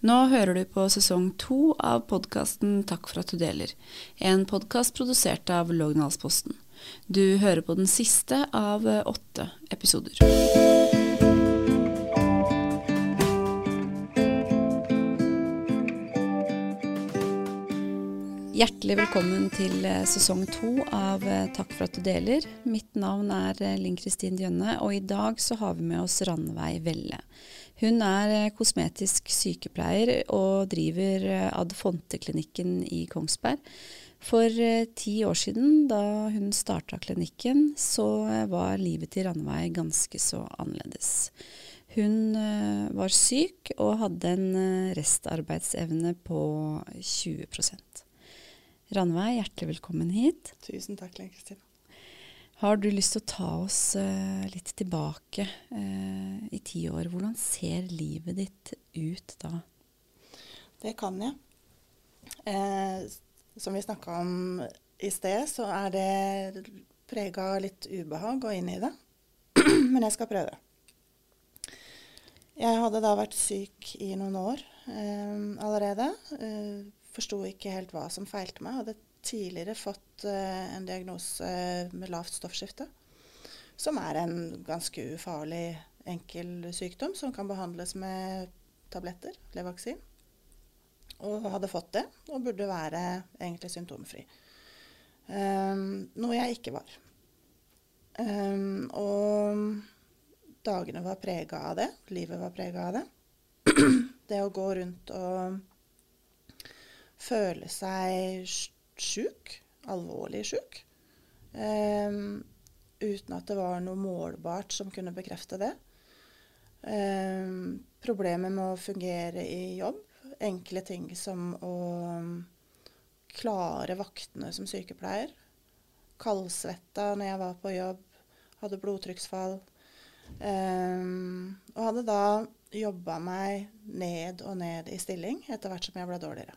Nå hører du på sesong to av podkasten Takk for at du deler, en podkast produsert av Lågendalsposten. Du hører på den siste av åtte episoder. Hjertelig velkommen til eh, sesong to av eh, Takk for at du deler. Mitt navn er eh, Linn Kristin Djønne, og i dag så har vi med oss Ranveig Velle. Hun er kosmetisk sykepleier og driver Ad Fonte-klinikken i Kongsberg. For ti år siden, da hun starta klinikken, så var livet til Ranveig ganske så annerledes. Hun var syk og hadde en restarbeidsevne på 20 Ranveig, hjertelig velkommen hit. Tusen takk, Lene Kristine. Har du lyst til å ta oss uh, litt tilbake uh, i ti år? Hvordan ser livet ditt ut da? Det kan jeg. Eh, som vi snakka om i sted, så er det prega av litt ubehag å inn i det. Men jeg skal prøve. Jeg hadde da vært syk i noen år eh, allerede. Eh, forsto ikke helt hva som feilte meg. Hadde tidligere fått uh, en diagnose uh, med lavt stoffskifte, som er en ganske ufarlig, enkel sykdom som kan behandles med tabletter, Levaksin. Og hadde fått det, og burde være egentlig symptomfri. Um, noe jeg ikke var. Um, og dagene var prega av det. Livet var prega av det. det å gå rundt og føle seg sjuk, alvorlig sjuk, um, uten at det var noe målbart som kunne bekrefte det. Um, problemer med å fungere i jobb. Enkle ting som å klare vaktene som sykepleier. Kaldsvetta når jeg var på jobb. Hadde blodtrykksfall. Um, og hadde da jobba meg ned og ned i stilling etter hvert som jeg ble dårligere.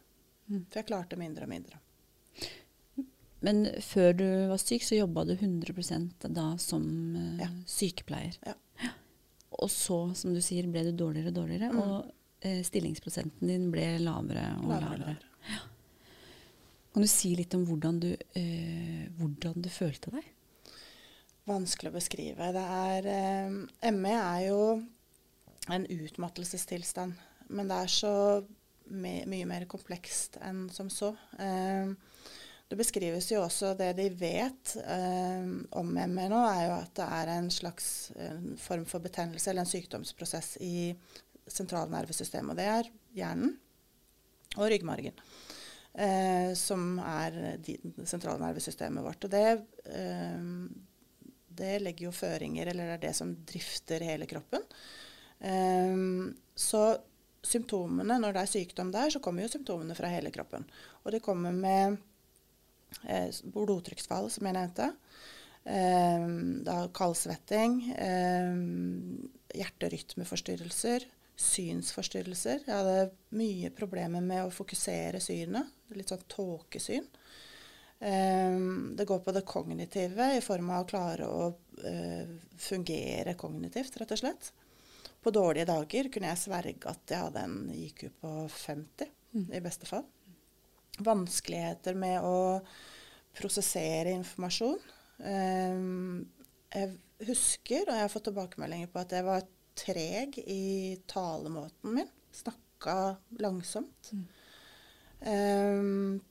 Mm. For jeg klarte mindre og mindre. Men før du var syk, så jobba du 100% da som uh, ja. sykepleier. Ja. Og så, som du sier, ble du dårligere og dårligere. Mm. Og uh, stillingsprosenten din ble lavere og lavere. lavere. Ja. Kan du si litt om hvordan du, uh, hvordan du følte deg? Vanskelig å beskrive. Det er ME er jo en utmattelsestilstand. Men det er så my mye mer komplekst enn som så. Eh, det beskrives jo også det de vet eh, om ME nå, er jo at det er en slags en form for betennelse eller en sykdomsprosess i sentralnervesystemet. Og det er hjernen og ryggmargen. Eh, som er de, sentralnervesystemet vårt. Og det, eh, det legger jo føringer, eller det er det som drifter hele kroppen. Eh, så symptomene, når det er sykdom der, så kommer jo symptomene fra hele kroppen. Og det kommer med eh, blodtrykksfall, som jeg nevnte. Eh, da kaldsvetting. Eh, hjerterytmeforstyrrelser. Synsforstyrrelser. Jeg hadde mye problemer med å fokusere synet. Litt sånn tåkesyn. Um, det går på det kognitive i form av å klare å uh, fungere kognitivt, rett og slett. På dårlige dager kunne jeg sverge at jeg hadde en IQ på 50, mm. i beste fall. Vanskeligheter med å prosessere informasjon. Um, jeg husker, og jeg har fått tilbakemeldinger på at jeg var treg i talemåten min. Snakka langsomt. Mm. Um,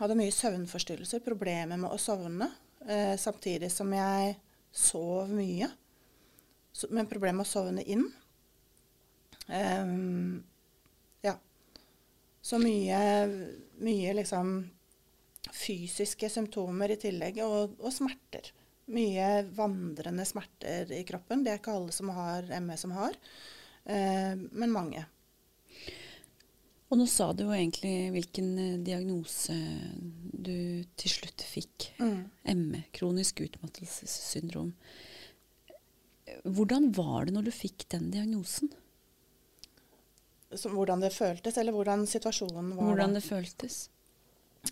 hadde mye søvnforstyrrelser, problemer med å sovne. Uh, samtidig som jeg sov mye. Men problemet med å sovne inn um, Ja. Så mye, mye liksom fysiske symptomer i tillegg, og, og, smerter. Mye vandrende smerter i kroppen. Det er ikke alle som har ME som har, eh, men mange. Og nå sa du jo egentlig hvilken eh, diagnose du til slutt fikk. Mm. ME, kronisk utmattelsessyndrom. Hvordan var det når du fikk den diagnosen? Som, hvordan det føltes, eller hvordan situasjonen var? Hvordan det føltes?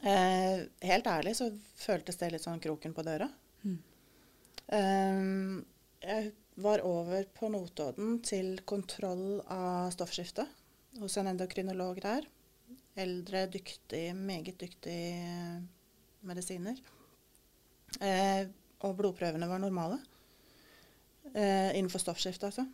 Eh, helt ærlig så føltes det litt sånn kroken på døra. Mm. Eh, jeg var over på Notodden til kontroll av stoffskifte. hos en endokrinolog der. Eldre, dyktig, meget dyktig eh, medisiner. Eh, og blodprøvene var normale. Eh, innenfor stoffskifte, altså.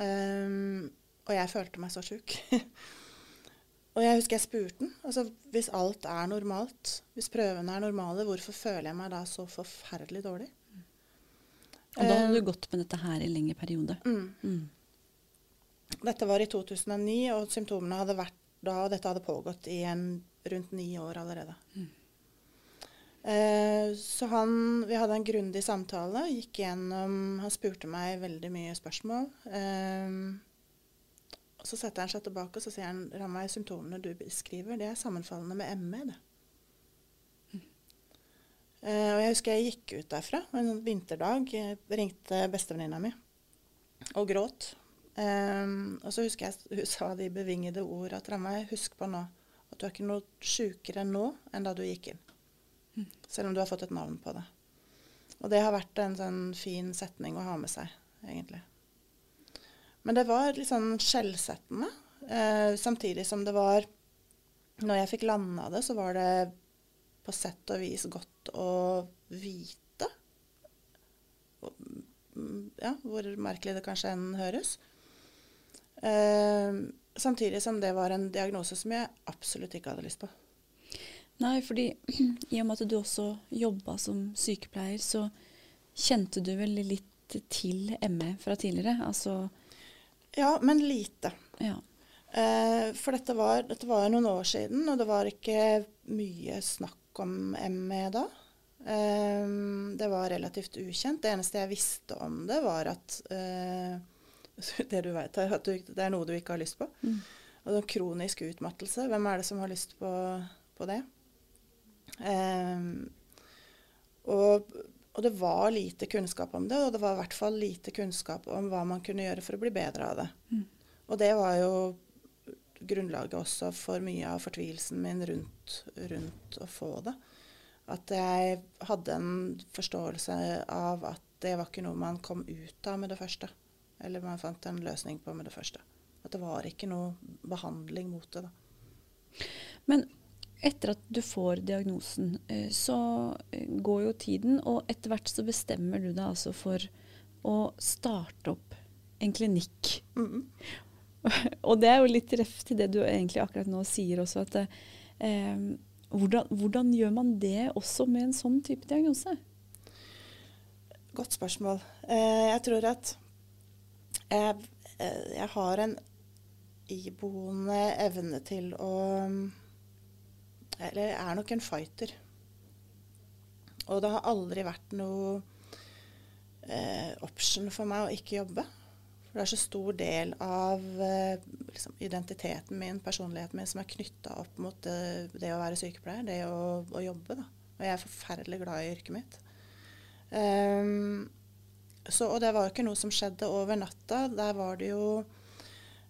Um, og jeg følte meg så sjuk. og jeg husker jeg spurte den. Altså, hvis alt er normalt, hvis prøvene er normale, hvorfor føler jeg meg da så forferdelig dårlig? Og da hadde du gått med dette her i lengre periode? Mm. Mm. Dette var i 2009, og symptomene hadde vært da og Dette hadde pågått i en, rundt ni år allerede. Mm. Eh, så han, vi hadde en grundig samtale. gikk gjennom, Han spurte meg veldig mye spørsmål. Eh, Så setter han seg tilbake og så sier han, Ranveig, symptomene du beskriver, det er sammenfallende med ME. det. Uh, og jeg husker jeg gikk ut derfra en vinterdag. Ringte bestevenninna mi og gråt. Um, og så husker jeg hun sa de bevingede ord at Ranveig, husk på nå at du er ikke noe sjukere nå enn da du gikk inn. Selv om du har fått et navn på det. Og det har vært en sånn fin setning å ha med seg, egentlig. Men det var litt sånn skjellsettende. Eh, samtidig som det var Når jeg fikk landa det, så var det på sett og vis godt å vite. Ja, hvor merkelig det kanskje enn høres. Eh, samtidig som det var en diagnose som jeg absolutt ikke hadde lyst på. Nei, fordi i og med at du også jobba som sykepleier, så kjente du vel litt til ME fra tidligere? Altså Ja, men lite. Ja. Eh, for dette var, dette var noen år siden, og det var ikke mye snakk om ME da. Eh, det var relativt ukjent. Det eneste jeg visste om det, var at eh, det du vet, at du, det er noe du ikke har lyst på. Mm. Og kronisk utmattelse. Hvem er det som har lyst på, på det? Um, og, og, det var lite kunnskap om det, og det var i hvert fall lite kunnskap om hva man kunne gjøre for å bli bedre av det. Mm. Og det var jo grunnlaget også for mye av fortvilelsen min rundt, rundt, å få det. At jeg hadde en forståelse av at det var ikke noe man kom ut av med det første. Eller man fant en løsning på med det første. At det var ikke noe behandling mot det. da. Men etter at du får diagnosen, eh, så eh, går jo tiden, og etter hvert så bestemmer du deg altså for å starte opp en klinikk. Mm og det er jo litt treff til det du egentlig akkurat nå sier også, at eh, hvordan, hvordan, gjør man det også med en sånn type diagnose? Godt spørsmål. Eh, jeg tror at jeg, eh, jeg, har en iboende evne til å Eller er nok en fighter. Og det har aldri vært noe eh, option for meg å ikke jobbe. For det er så stor del av eh, liksom, identiteten min, personligheten min, som er knytta opp mot det, det, å være sykepleier, det å, å, jobbe. Da. Og jeg er forferdelig glad i yrket mitt. Um, så, og det var jo ikke noe som skjedde over natta. Der var det jo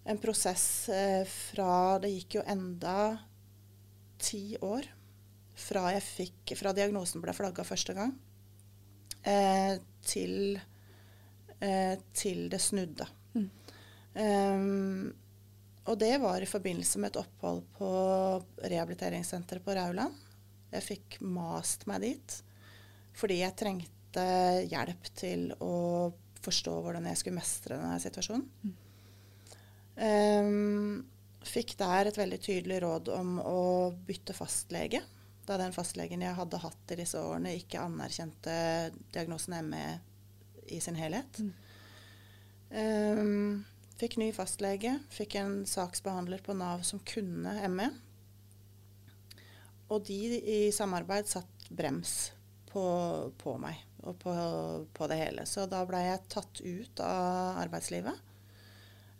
en prosess eh, fra Det gikk jo enda ti år fra, jeg fikk, fra diagnosen ble flagga første gang, eh, til eh, til det snudde. Mm. Um, og det var i forbindelse med et opphold på rehabiliteringssenteret på Rauland. Jeg fikk mast meg dit fordi jeg trengte hjelp til å forstå hvordan jeg skulle mestre denne situasjonen. Mm. Um, fikk der et veldig tydelig råd om å bytte fastlege, da den fastlegen jeg hadde hatt i disse årene, ikke anerkjente diagnosen ME i sin helhet. Mm. Um, fikk ny fastlege, fikk en saksbehandler på Nav som kunne ME. Og de i samarbeid satt brems på, på meg og på, på, det hele. Så da blei jeg tatt ut av arbeidslivet.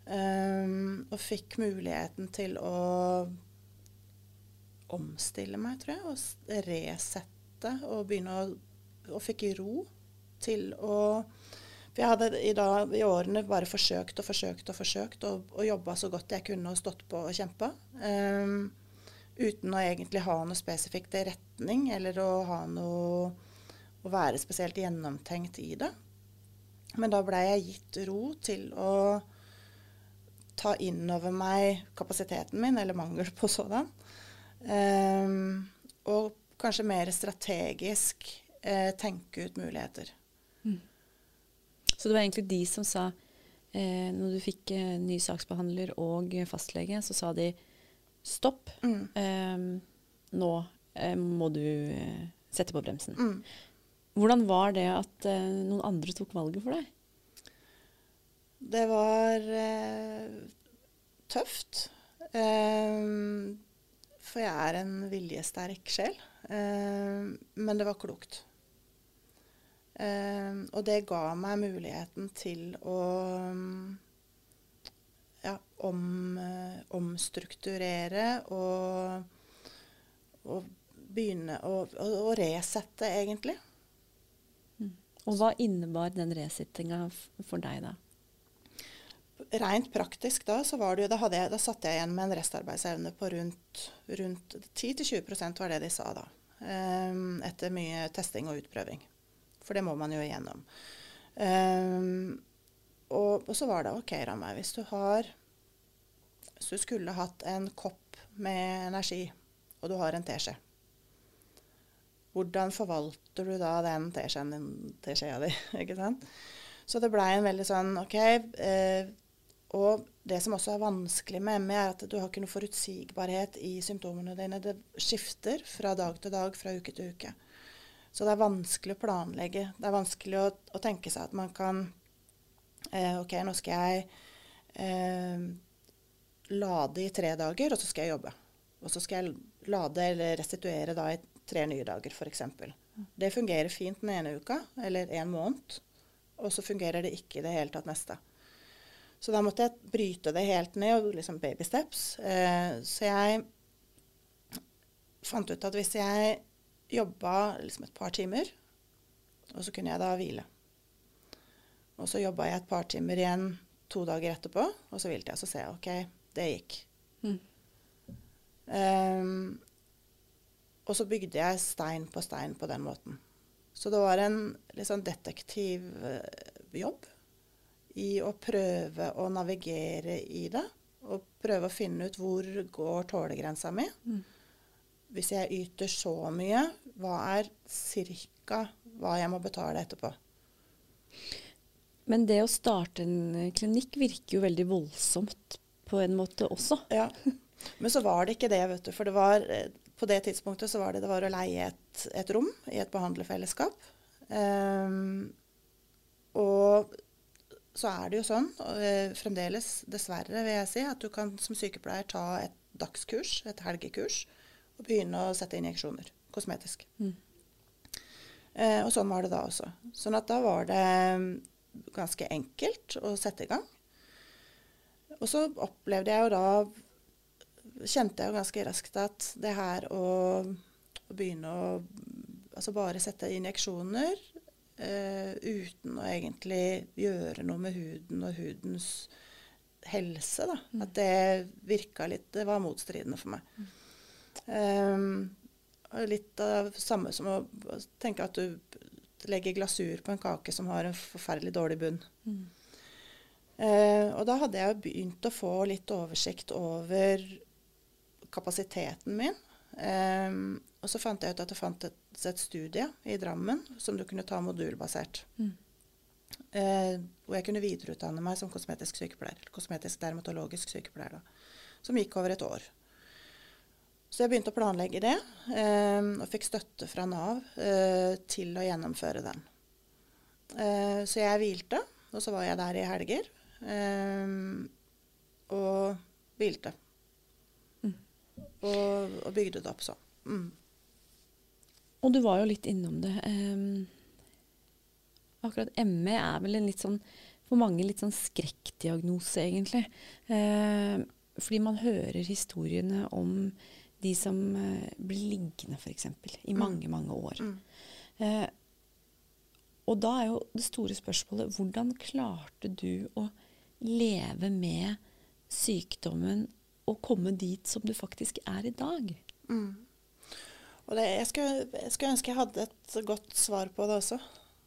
Um, og fikk muligheten til å omstille meg, tror jeg. Og resette og begynne å Og fikk ro til å for jeg hadde i, dag, i, årene bare forsøkt og forsøkt og forsøkt og, og jobba så godt jeg kunne og stått på og kjempa. Um, uten å egentlig ha noe spesifikt retning eller å ha noe å være spesielt gjennomtenkt i det. Men da blei jeg gitt ro til å ta inn over meg kapasiteten min, eller mangel på sådan. Um, og kanskje mer strategisk eh, tenke ut muligheter. Mm. Så det var egentlig de som sa eh, Når du fikk eh, ny saksbehandler og fastlege, så sa de stopp. Mm. Eh, nå eh, må du eh, sette på bremsen. Mm. Hvordan var det at noen andre tok valget for deg? Det var tøft. Um, for jeg er en viljesterk sjel. Uh, men det var klokt. Uh, og det ga meg muligheten til å ja, om, omstrukturere og, og begynne å, å, å, resette, egentlig. Mm. Og hva innebar den resettinga for deg, da? Rent praktisk da, så var det jo, da, jeg, da satt jeg igjen med en restarbeidsevne på rundt, rundt 10-20 var det de sa da. Um, etter mye testing og utprøving. For det må man jo igjennom. Um, og, og, så var det OK, Ramei, hvis du har Hvis du skulle hatt en kopp med energi, og du har en teskje, hvordan forvalter du da den teskjea di? ikke sant? Så det blei en veldig sånn OK. Eh, og det som også er vanskelig med ME, er at du har ikke noe forutsigbarhet i symptomene dine. Det skifter fra dag til dag, fra uke til uke. Så det er vanskelig å planlegge. Det er vanskelig å, å tenke seg at man kan eh, OK, nå skal jeg eh, lade i tre dager, og så skal jeg jobbe. Og så skal jeg lade eller restituere da i tre nye dager, f.eks. Det fungerer fint den ene uka, eller en måned. Og så fungerer det ikke i det hele tatt neste. Så da måtte jeg bryte det helt ned, og liksom baby steps. Eh, så jeg fant ut at hvis jeg jobba liksom et par timer, og så kunne jeg da hvile. Og så jobba jeg et par timer igjen to dager etterpå, og så hvilte jeg. Så ser jeg OK, det gikk. Mm. Um, og så bygde jeg stein på stein på den måten. Så det var en litt sånn detektivjobb i å prøve å navigere i det. Og prøve å finne ut hvor går tålegrensa mi. Mm. Hvis jeg yter så mye, hva er cirka hva jeg må betale etterpå? Men det å starte en klinikk virker jo veldig voldsomt på en måte også. Ja, men så var det ikke det, vet du. For det var, på det tidspunktet så var det, det var å leie et, et rom i et behandlerfellesskap. Um, og så er det jo sånn, og fremdeles dessverre vil jeg si, at du kan som sykepleier ta et dagskurs, et helgekurs, og begynne å sette injeksjoner kosmetisk. Mm. Eh, og sånn var det da også. Sånn at da var det mm, ganske enkelt å sette i gang. Og så opplevde jeg jo da Kjente jeg jo ganske raskt at det her å, å begynne å altså bare sette injeksjoner Uh, uten å egentlig gjøre noe med huden og hudens helse. Da. Mm. At det virka litt Det var motstridende for meg. Mm. Um, litt av det samme som å tenke at du legger glasur på en kake som har en forferdelig dårlig bunn. Mm. Uh, og da hadde jeg begynt å få litt oversikt over kapasiteten min. Um, og så fant jeg ut at det fantes et studie i Drammen som du kunne ta modulbasert. Mm. Uh, hvor jeg kunne videreutdanne meg som kosmetisk sykepleier. Eller kosmetisk dermatologisk sykepleier. Da, som gikk over et år. Så jeg begynte å planlegge det, eh, og fikk støtte fra Nav eh, til å gjennomføre den. Uh, så jeg hvilte, og så var jeg der i helger. Um, og hvilte og, og bygde det opp sånn. Mm. Og du var jo litt innom det. Um, akkurat ME er vel en litt sånn for mange litt sånn skrekkdiagnose, egentlig. Uh, fordi man hører historiene om de som uh, blir liggende, f.eks., i mm. mange, mange år. Mm. Uh, og da er jo det store spørsmålet hvordan klarte du å leve med sykdommen og komme dit som du faktisk er i dag. Mm. Og det, jeg, skulle, jeg, skulle, ønske jeg hadde et godt svar på det også.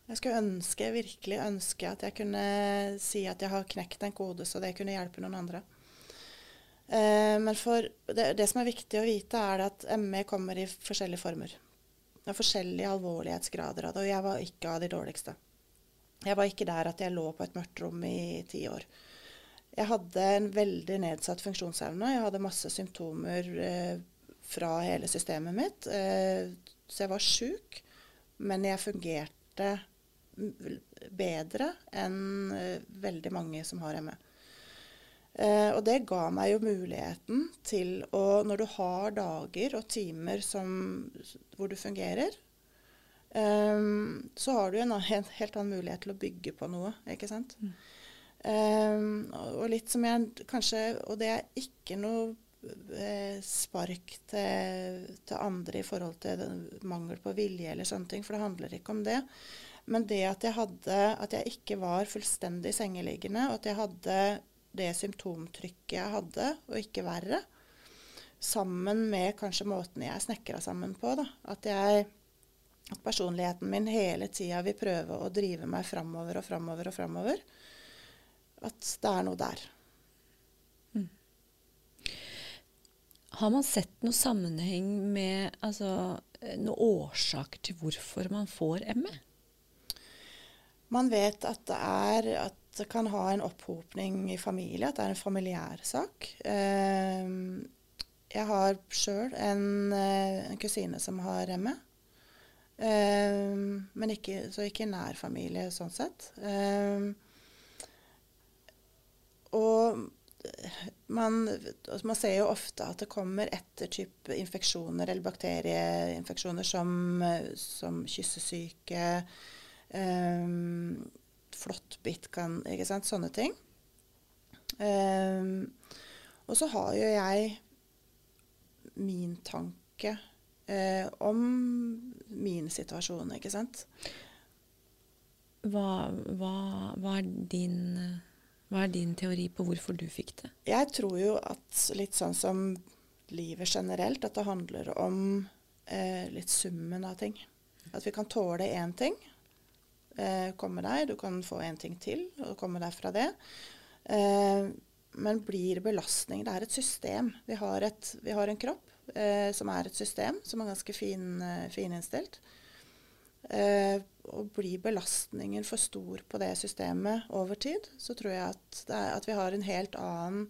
Jeg skulle ønske, virkelig ønske at jeg kunne si at jeg har knekt en kode, så det kunne hjelpe noen andre. Eh, men det, det, som er viktig å vite, er at ME kommer i forskjellige former. Det er forskjellige alvorlighetsgrader av det, og jeg var ikke av de dårligste. Jeg var ikke der at jeg lå på et mørkt rom i ti år. Jeg hadde en veldig nedsatt funksjonsevne. Jeg hadde masse symptomer eh, fra hele systemet mitt. Eh, så jeg var sjuk, men jeg fungerte bedre enn eh, veldig mange som har ME. Eh, og det ga meg jo muligheten til å Når du har dager og timer som, hvor du fungerer, så har du en, helt annen mulighet til å bygge på noe, ikke sant. Mm. Og litt som jeg kanskje Og det er ikke noe spark til, til, andre i forhold til mangel på vilje eller sånne ting, for det handler ikke om det. Men det at jeg, hadde, at jeg ikke var fullstendig sengeliggende, og at jeg hadde det symptomtrykket jeg hadde, og ikke verre. Sammen med kanskje måten jeg snekra sammen på. Da. At, jeg, at personligheten min hele tida vil prøve å drive meg framover og framover og framover. At det er noe der. Har man sett noen sammenheng med altså, noen årsaker til hvorfor man får ME? Man vet at det er at det kan ha en opphopning i familie, at det er en familiær sak. Uh, jeg har sjøl en, uh, en, kusine som har ME. Uh, men ikke, så ikke nær familie sånn sett. Ehm, og man, altså man, ser jo ofte at det kommer etter type infeksjoner eller bakterieinfeksjoner som, som kyssesyke. Um, flåttbitt kan Ikke sant. Sånne ting. Um, og så har jo jeg min tanke uh, om min situasjon, ikke sant. Hva, hva, hva, er din, hva, er din, teori på hvorfor du fikk det? Jeg tror jo at litt sånn som livet generelt, at det handler om eh, litt summen av ting. At vi kan tåle én ting, eh, komme deg. Du kan få en ting til og komme deg fra det. Eh, men blir belastning Det er et system. Vi har, et, vi har en kropp eh, som er et system, som er ganske fin, eh, fininnstilt. Eh, og blir belastningen for stor på det systemet over tid, så tror jeg at, er, at vi har en helt annen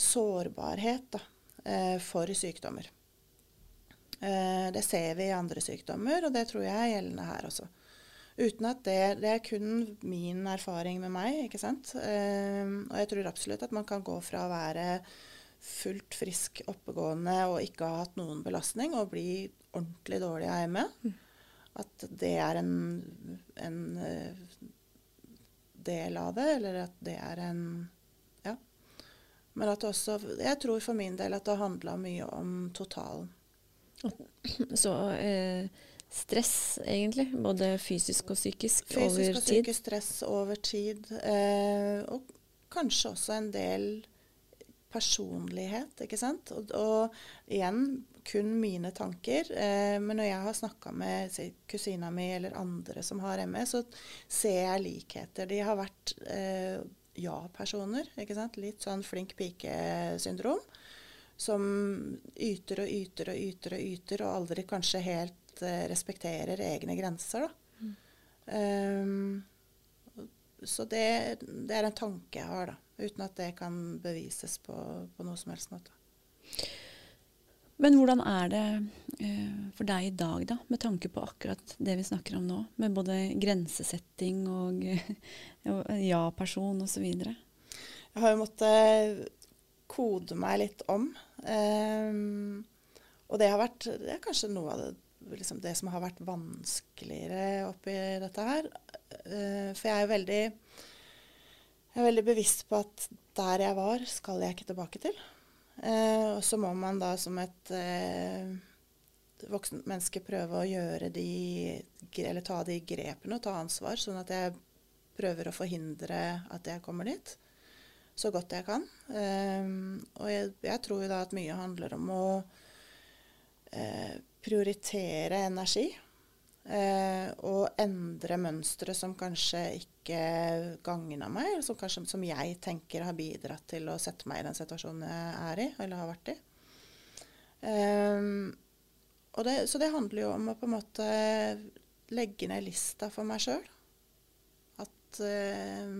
sårbarhet da, eh, for sykdommer. det ser vi i andre sykdommer, og det tror jeg er gjeldende her også. Uten at det, det er kun min erfaring med meg, ikke sant. Eh, og jeg tror absolutt at man kan gå fra å være fullt frisk, oppegående og ikke ha hatt noen belastning, og bli ordentlig dårlig av ME. Mm. At det er en, en uh, del av det, eller at det er en Ja. Men at også Jeg tror for min del at det handla mye om totalen. Så eh, stress, egentlig. Både fysisk og psykisk fysisk over tid. Fysisk og psykisk stress over tid. Eh, og kanskje også en del personlighet, ikke sant. Og, og igjen kun mine tanker. Eh, men når jeg har snakka med si, kusina mi eller andre som har ME, så ser jeg likheter. De har vært eh, ja-personer. ikke sant? Litt sånn flink pike-syndrom. Som yter og yter og yter og yter, og aldri kanskje helt Eh, respekterer egne grenser. Mm. Um, så det, det, er en tanke jeg har, da. Uten at det kan bevises på, på noe som helst måte. Men hvordan er det uh, for deg i dag, da, med tanke på akkurat det vi snakker om nå? Med både grensesetting og ja-person osv.? Jeg har jo måttet kode meg litt om. Um, og det har vært det er kanskje noe av det liksom det som har vært vanskeligere oppi dette her. Uh, for jeg er jo veldig, jeg er veldig bevisst på at der jeg var, skal jeg ikke tilbake til. Eh, og så må man da som et eh, voksent menneske prøve å gjøre de Eller ta de grepene og ta ansvar, sånn at jeg prøver å forhindre at jeg kommer dit. Så godt jeg kan. og jeg, jeg, tror jo da at mye handler om å prioritere energi. Eh, og endre mønstre som kanskje ikke gagna meg, som, kanskje, som jeg tenker har bidratt til å sette meg i den situasjonen jeg er i, eller har vært i. Um, det, så det handler jo om å på en måte legge ned lista for meg sjøl. At eh,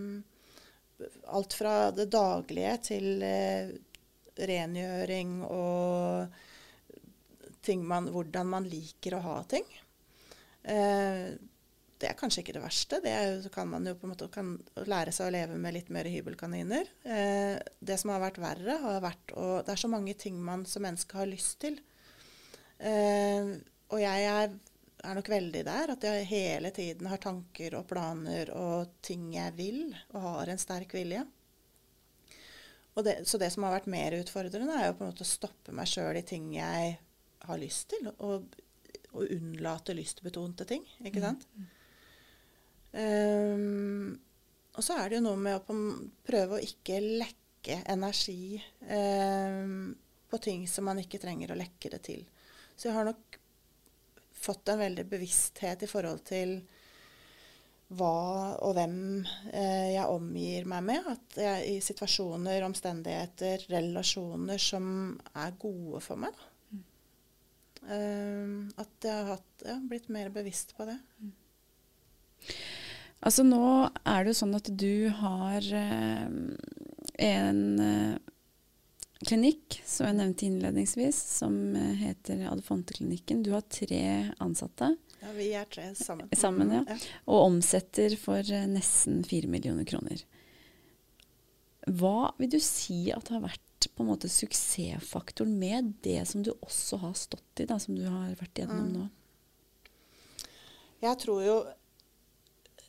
alt fra det daglige til uh, rengjøring og man, hvordan man liker å ha ting. Uh, det er kanskje ikke det verste. Det er, kan man jo på en måte kan lære seg å leve med litt mer hybelkaniner. Eh, det som har vært verre, har vært å Det er så mange ting man som menneske har lyst til. Eh, og jeg er, er, nok veldig der at jeg hele tiden har tanker og planer og ting jeg vil, og har en sterk vilje. Det, så det som har vært mer utfordrende, er jo på en måte å stoppe meg sjøl i ting jeg har lyst til, og, og unnlate lystbetonte ting. Ikke mm. sant? Mm. Um, og så er det jo noe med å prøve å ikke lekke energi um, på ting som man ikke trenger å lekke det til. Så jeg har nok fått en veldig bevissthet i forhold til hva og hvem eh, jeg omgir meg med. At jeg i situasjoner, omstendigheter, relasjoner som er gode for meg. Mm. Um, at jeg har hatt, ja, blitt mer bevisst på det. Mm. Altså nå er det jo sånn at du har eh, en eh, klinikk, som jeg nevnte innledningsvis, som eh, heter Adefonte-klinikken. Du har tre ansatte. Ja, vi er tre sammen. Sammen, ja. ja. Og omsetter for eh, nesten fire millioner kroner. Hva vil du si at har vært på en måte suksessfaktoren med det som du også har stått i, da, som du har vært gjennom mm. nå? Jeg tror jo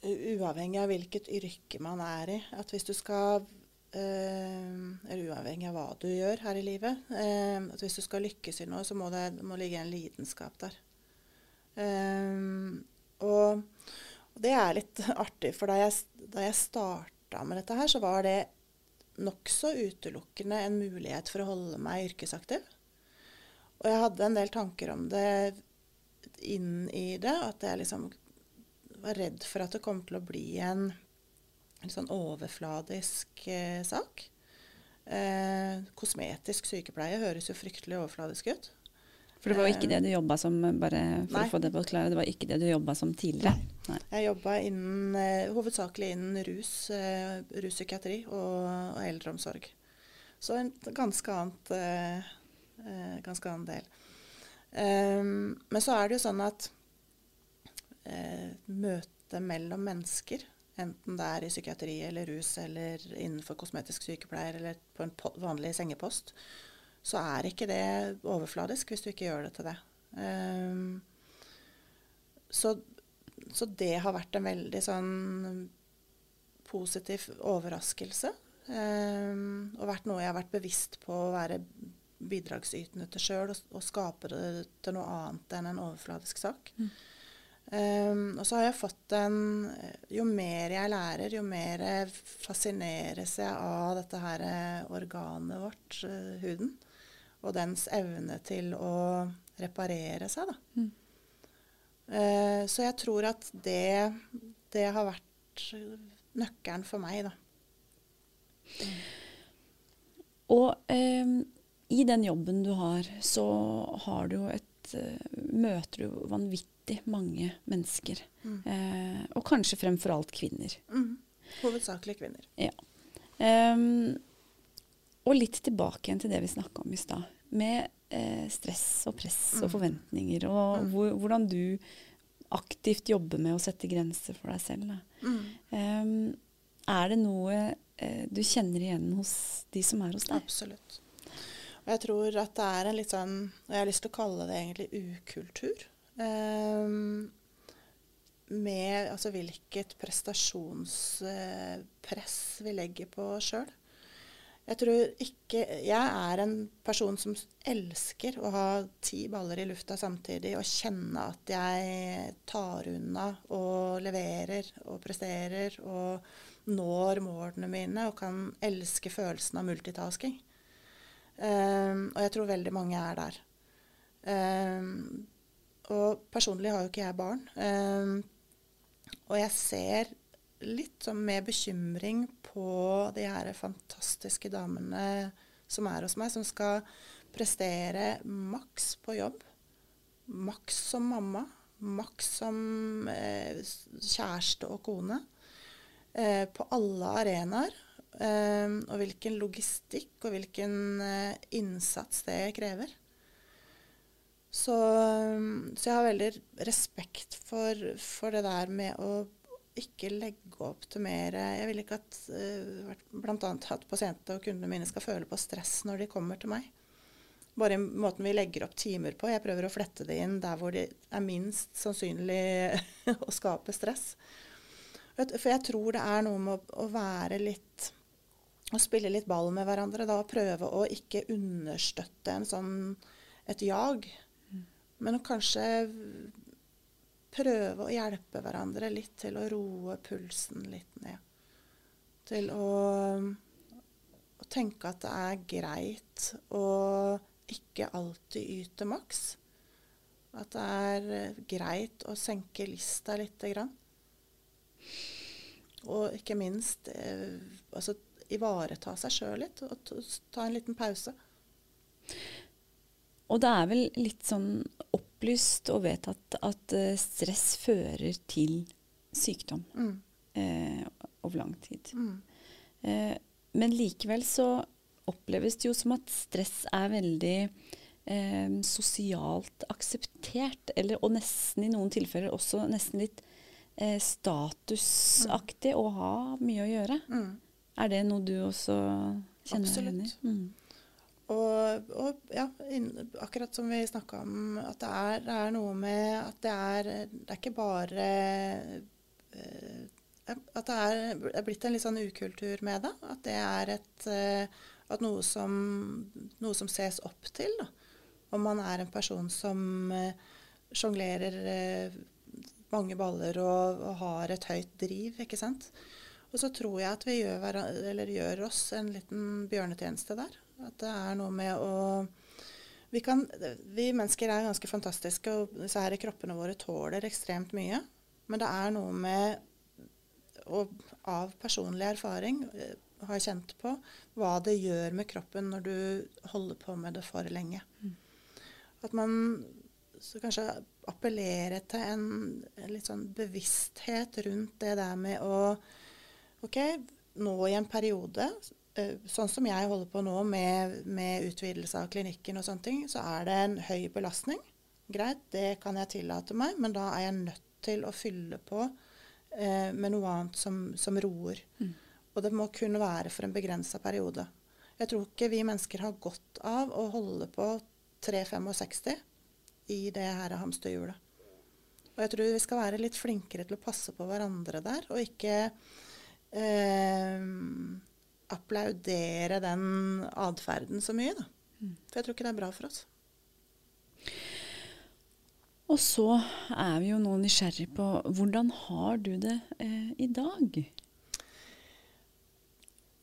uavhengig av hvilket yrke man er i. At hvis du skal Uh, eller uavhengig av hva du gjør her i livet. Uh, at hvis du skal lykkes i noe, så må det må ligge en lidenskap der. Og, og, det er litt artig, for da jeg, da jeg starta med dette her, så var det nokså utelukkende en mulighet for å holde meg yrkesaktiv. Og jeg hadde en del tanker om det inn i det, at jeg liksom var redd for at det kom til å bli en, en sånn overfladisk eh, sak. Eh, kosmetisk sykepleie høres jo fryktelig overfladisk ut. For det var jo ikke det du jobba som, bare for Nei. å få det på klare, det var ikke det du jobba som tidligere? Nei. Jeg jobba eh, hovedsakelig innen rus, eh, ruspsykiatri og, og, eldreomsorg. Så en ganske annet, eh, ganske annen del. Um, men så er det jo sånn at uh, møte mellom mennesker, enten det er i psykiatri eller rus eller innenfor kosmetisk sykepleier eller på en vanlig sengepost, så er ikke det overfladisk hvis du ikke gjør det til det. Um, så, så, det har vært en veldig sånn positiv overraskelse. Um, og vært noe jeg har vært bevisst på å være bidragsytende til sjøl og, og, skape det til noe annet enn en overfladisk sak. Mm. Um, og så har jeg fått en Jo mer jeg lærer, jo mer fascineres jeg av dette her eh, organet vårt, huden. Og dens evne til å reparere seg, da. Mm. Uh, så jeg tror at det, det har vært nøkkelen for meg, da. Og eh, i den jobben du har, så har du jo et uh, Møter du vanvittig vanvittig mange mennesker. Mm. Eh, og kanskje fremfor alt kvinner. Mm. Hovedsakelig kvinner. Ja. Um, og litt tilbake igjen til det vi snakka om i stad. Med eh, stress og press mm. og forventninger, og mm. hvor, hvordan du aktivt jobber med å sette grenser for deg selv. Um, er det noe eh, du kjenner igjen hos de som er hos deg? Absolutt. Og jeg tror at det er en litt sånn Og jeg har lyst til å kalle det egentlig ukultur. Um, med altså, hvilket prestasjonspress vi legger på oss sjøl. Jeg tror ikke Jeg er en person som elsker å ha ti baller i lufta samtidig og kjenne at jeg tar unna og leverer og presterer og når målene mine og kan elske følelsen av multitasking. Um, og jeg tror veldig mange er der. Um, Og personlig har jo ikke jeg barn. Um, og jeg ser litt sånn med bekymring på de her fantastiske damene som er hos meg, som skal prestere maks på jobb. Maks som mamma. Maks som eh, kjæreste og kone. Eh, på alle arenaer. Eh, og hvilken logistikk og hvilken eh, innsats det krever. Så, så, jeg har veldig respekt for, for det der med å ikke legge opp til mer Jeg vil ikke at uh, bl.a. at pasientene og kundene mine skal føle på stress når de kommer til meg. Bare i måten vi legger opp timer på. Jeg prøver å flette det inn der hvor det er minst sannsynlig å skape stress. For jeg tror det er noe med å, å være litt Å spille litt ball med hverandre. Da, prøve å ikke understøtte en sånn, et jag. Mm. Men kanskje prøve å hjelpe hverandre litt til å roe pulsen litt ned. Til å, å tenke at det er greit å ikke alltid yte maks. At det er greit å senke lista lite grann. Og ikke minst eh, altså, ivareta seg sjøl litt og ta en liten pause. Og det er vel litt sånn opplyst og vet at at stress fører til sykdom mm. eh, over lang tid. Mm. Eh, men likevel så oppleves det jo som at stress er veldig sosialt akseptert. Eller, og nesten i noen tilfeller også nesten litt statusaktig mm. å ha mye å gjøre. Mm. Er det noe du også kjenner Absolutt. igjen i? Mm. Og, og, ja, akkurat som vi snakka om, at det er, det er, noe med at det er Det er ikke bare uh, At det er, er, blitt en litt sånn ukultur med det. At det er et uh, at noe som, noe som ses opp til. Da. Om man er en person som uh, sjonglerer mange baller og, og, har et høyt driv, ikke sant. Og så tror jeg at vi gjør, gjør oss en liten bjørnetjeneste der. At det er noe med å vi, kan, vi, mennesker er ganske fantastiske, og disse her kroppene våre tåler ekstremt mye. Men det er noe med og av personlig erfaring eh, har jeg kjent på hva det gjør med kroppen når du holder på med det for lenge. Mm. At man kanskje appellerer til en, en, litt sånn bevissthet rundt det der med å OK, nå i en periode sånn som jeg holder på nå med, med, utvidelse av klinikken og sånne ting, så er det en høy belastning. Greit, det kan jeg tillate meg, men da er jeg nødt til å fylle på eh, med noe annet som, som roer. Mm. Og det må kun være for en begrensa periode. Jeg tror ikke vi mennesker har godt av å holde på 365 i det her hamsterhjulet. Og jeg tror vi skal være litt flinkere til å passe på hverandre der, og ikke eh, applaudere den atferden så mye. Da. Mm. For jeg tror ikke det er bra for oss. Og så er vi jo nå nysgjerrig på hvordan har du det eh, i dag?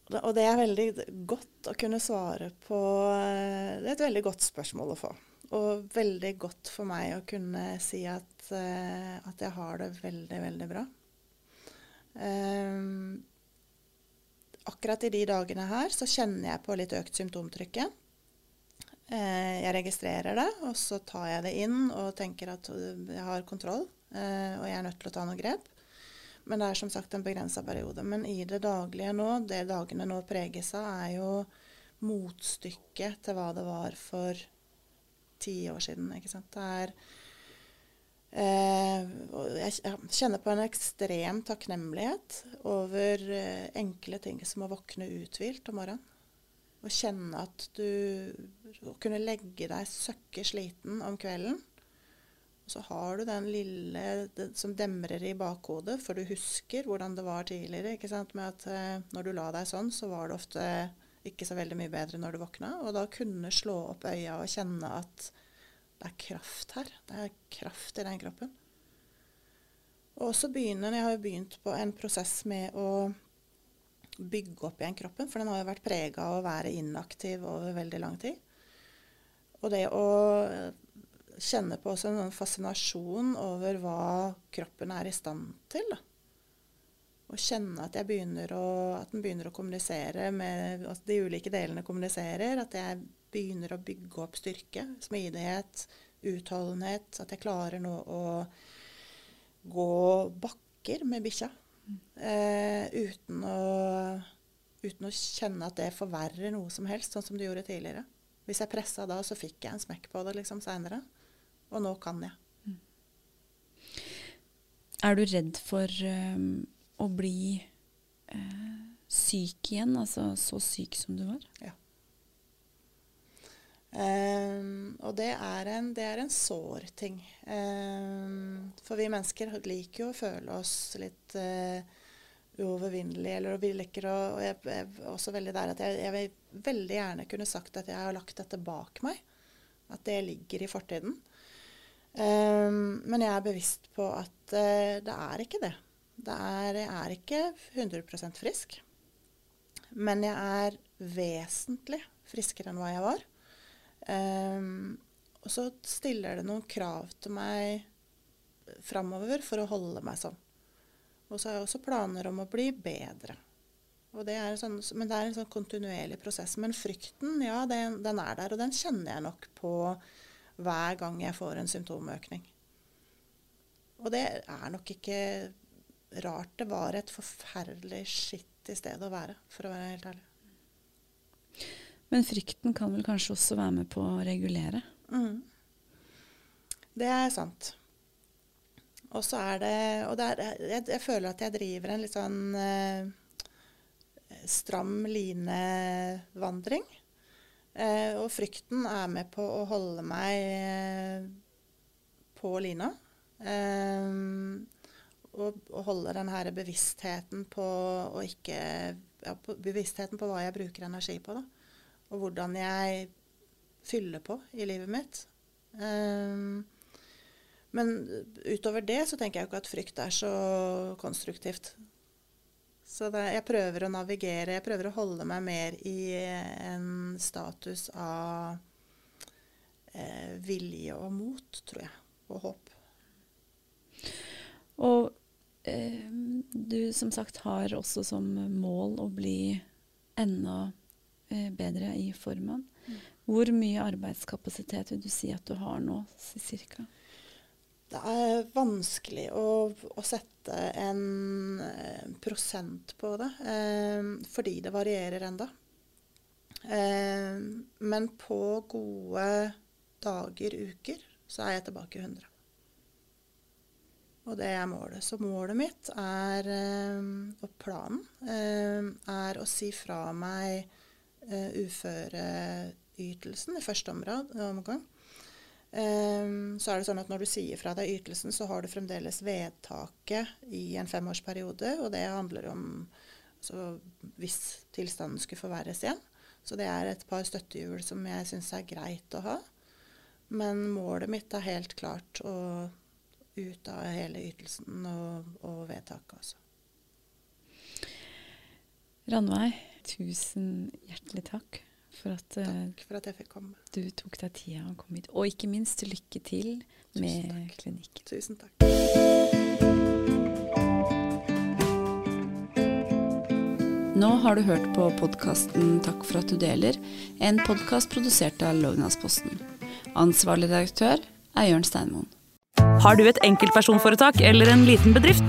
Og det er veldig godt å kunne svare på eh, Det er et veldig godt spørsmål å få. Og veldig godt for meg å kunne si at, uh, at jeg har det veldig, veldig bra. Um, akkurat i de dagene her så kjenner jeg på litt økt symptomtrykk. Eh, jeg registrerer det, og så tar jeg det inn og tenker at jeg har kontroll. Eh, og jeg er nødt til å ta noen grep. Men det er som sagt en begrensa periode. Men i det daglige nå, det dagene nå preges av, er jo motstykket til hva det var for ti år siden. ikke sant? Det er jeg kjenner på en ekstrem takknemlighet over eh, enkle ting som å våkne uthvilt om morgenen. Å kjenne at du kunne legge deg søkke sliten om kvelden. Og så har du den lille som demrer i bakhodet, for du husker hvordan det var tidligere. ikke sant? Med at eh, når du la deg sånn, så var det ofte ikke så veldig mye bedre når du våkna. Og da kunne slå opp øya og kjenne at det er kraft her. Det er kraft i den kroppen. Og så begynner Jeg har jo begynt på en prosess med å bygge opp igjen kroppen, for den har jo vært prega av å være inaktiv over veldig lang tid. Og det å kjenne på også en sånn fascinasjon over hva kroppen er i stand til. Da. Å kjenne at, jeg begynner å, at den begynner å kommunisere med at de ulike delene kommuniserer. At jeg begynner å bygge opp styrke, smidighet, utholdenhet. At jeg klarer nå å gå bakker med bikkja. Eh, uten, å, uten å kjenne at det forverrer noe som helst, sånn som det gjorde tidligere. Hvis jeg pressa da, så fikk jeg en smekk på det liksom seinere. Og nå kan jeg. Mm. Er du redd for um, å bli uh, syk igjen? Altså så syk som du var? Ja. Um, og det er, en, det er en sår ting. Um, for vi mennesker liker jo å føle oss litt uh, uovervinnelige. Eller vi liker å Og jeg er også veldig der at jeg, jeg, vil veldig gjerne kunne sagt at jeg har lagt dette bak meg. At det ligger i fortiden. Um, men jeg er bevisst på at uh, det er ikke det. det er, jeg er ikke 100% frisk. Men jeg er vesentlig friskere enn hva jeg var. Um, og så stiller det noen krav til meg framover for å holde meg sånn. Og så har jeg også planer om å bli bedre. Det sånn, men det er en sånn kontinuerlig prosess. Men frykten, ja, den, den, er der. Og den kjenner jeg nok på hver gang jeg får en symptomøkning. Og det er nok ikke rart. Det var et forferdelig skitt i stedet å være, for å være helt ærlig. Men frykten kan vel kanskje også være med på å regulere? Mm. Det er sant. Og så er det Og det er, jeg, jeg, føler at jeg driver en litt sånn eh, stram linevandring. Eh, og frykten er med på å holde meg eh, på lina. Eh, og, og, holde den her bevisstheten på å ikke ja, på Bevisstheten på hva jeg bruker energi på, da. Og hvordan jeg fyller på i livet mitt. Um, men utover det så tenker jeg jo ikke at frykt er så konstruktivt. Så det, jeg prøver å navigere, jeg prøver å holde meg mer i en status av eh, vilje og mot, tror jeg. Og håp. Og eh, du som sagt har også som mål å bli enda eh, bedre i formen. Mm. Hvor mye arbeidskapasitet vil du si at du har nå, cirka? Det er vanskelig å, å sette en eh, prosent på det, eh, fordi det varierer enda. Eh, men på gode dager, uker, så er jeg tilbake 100. Og det er målet. Så målet mitt er, eh, og planen, eh, er å si fra meg eh, uføreytelsen i første omgang Um, så er det sånn at Når du sier fra deg ytelsen, så har du fremdeles vedtaket i en femårsperiode. Og det handler om altså, hvis tilstanden skulle forverres igjen. Så det er et par støttehjul som jeg syns er greit å ha. Men målet mitt er helt klart å ut av hele ytelsen og, og vedtaket, altså. Ranveig, tusen hjertelig takk for at, eh, Takk for at jeg fikk komme. Du tok deg tida og kom hit. Og ikke minst lykke til med klinikken. Tusen takk. Nå har du hørt på podkasten Takk for at du deler, en podkast produsert av Lognasposten. Ansvarlig redaktør er Jørn Steinmoen. Har du et enkeltpersonforetak eller en liten bedrift?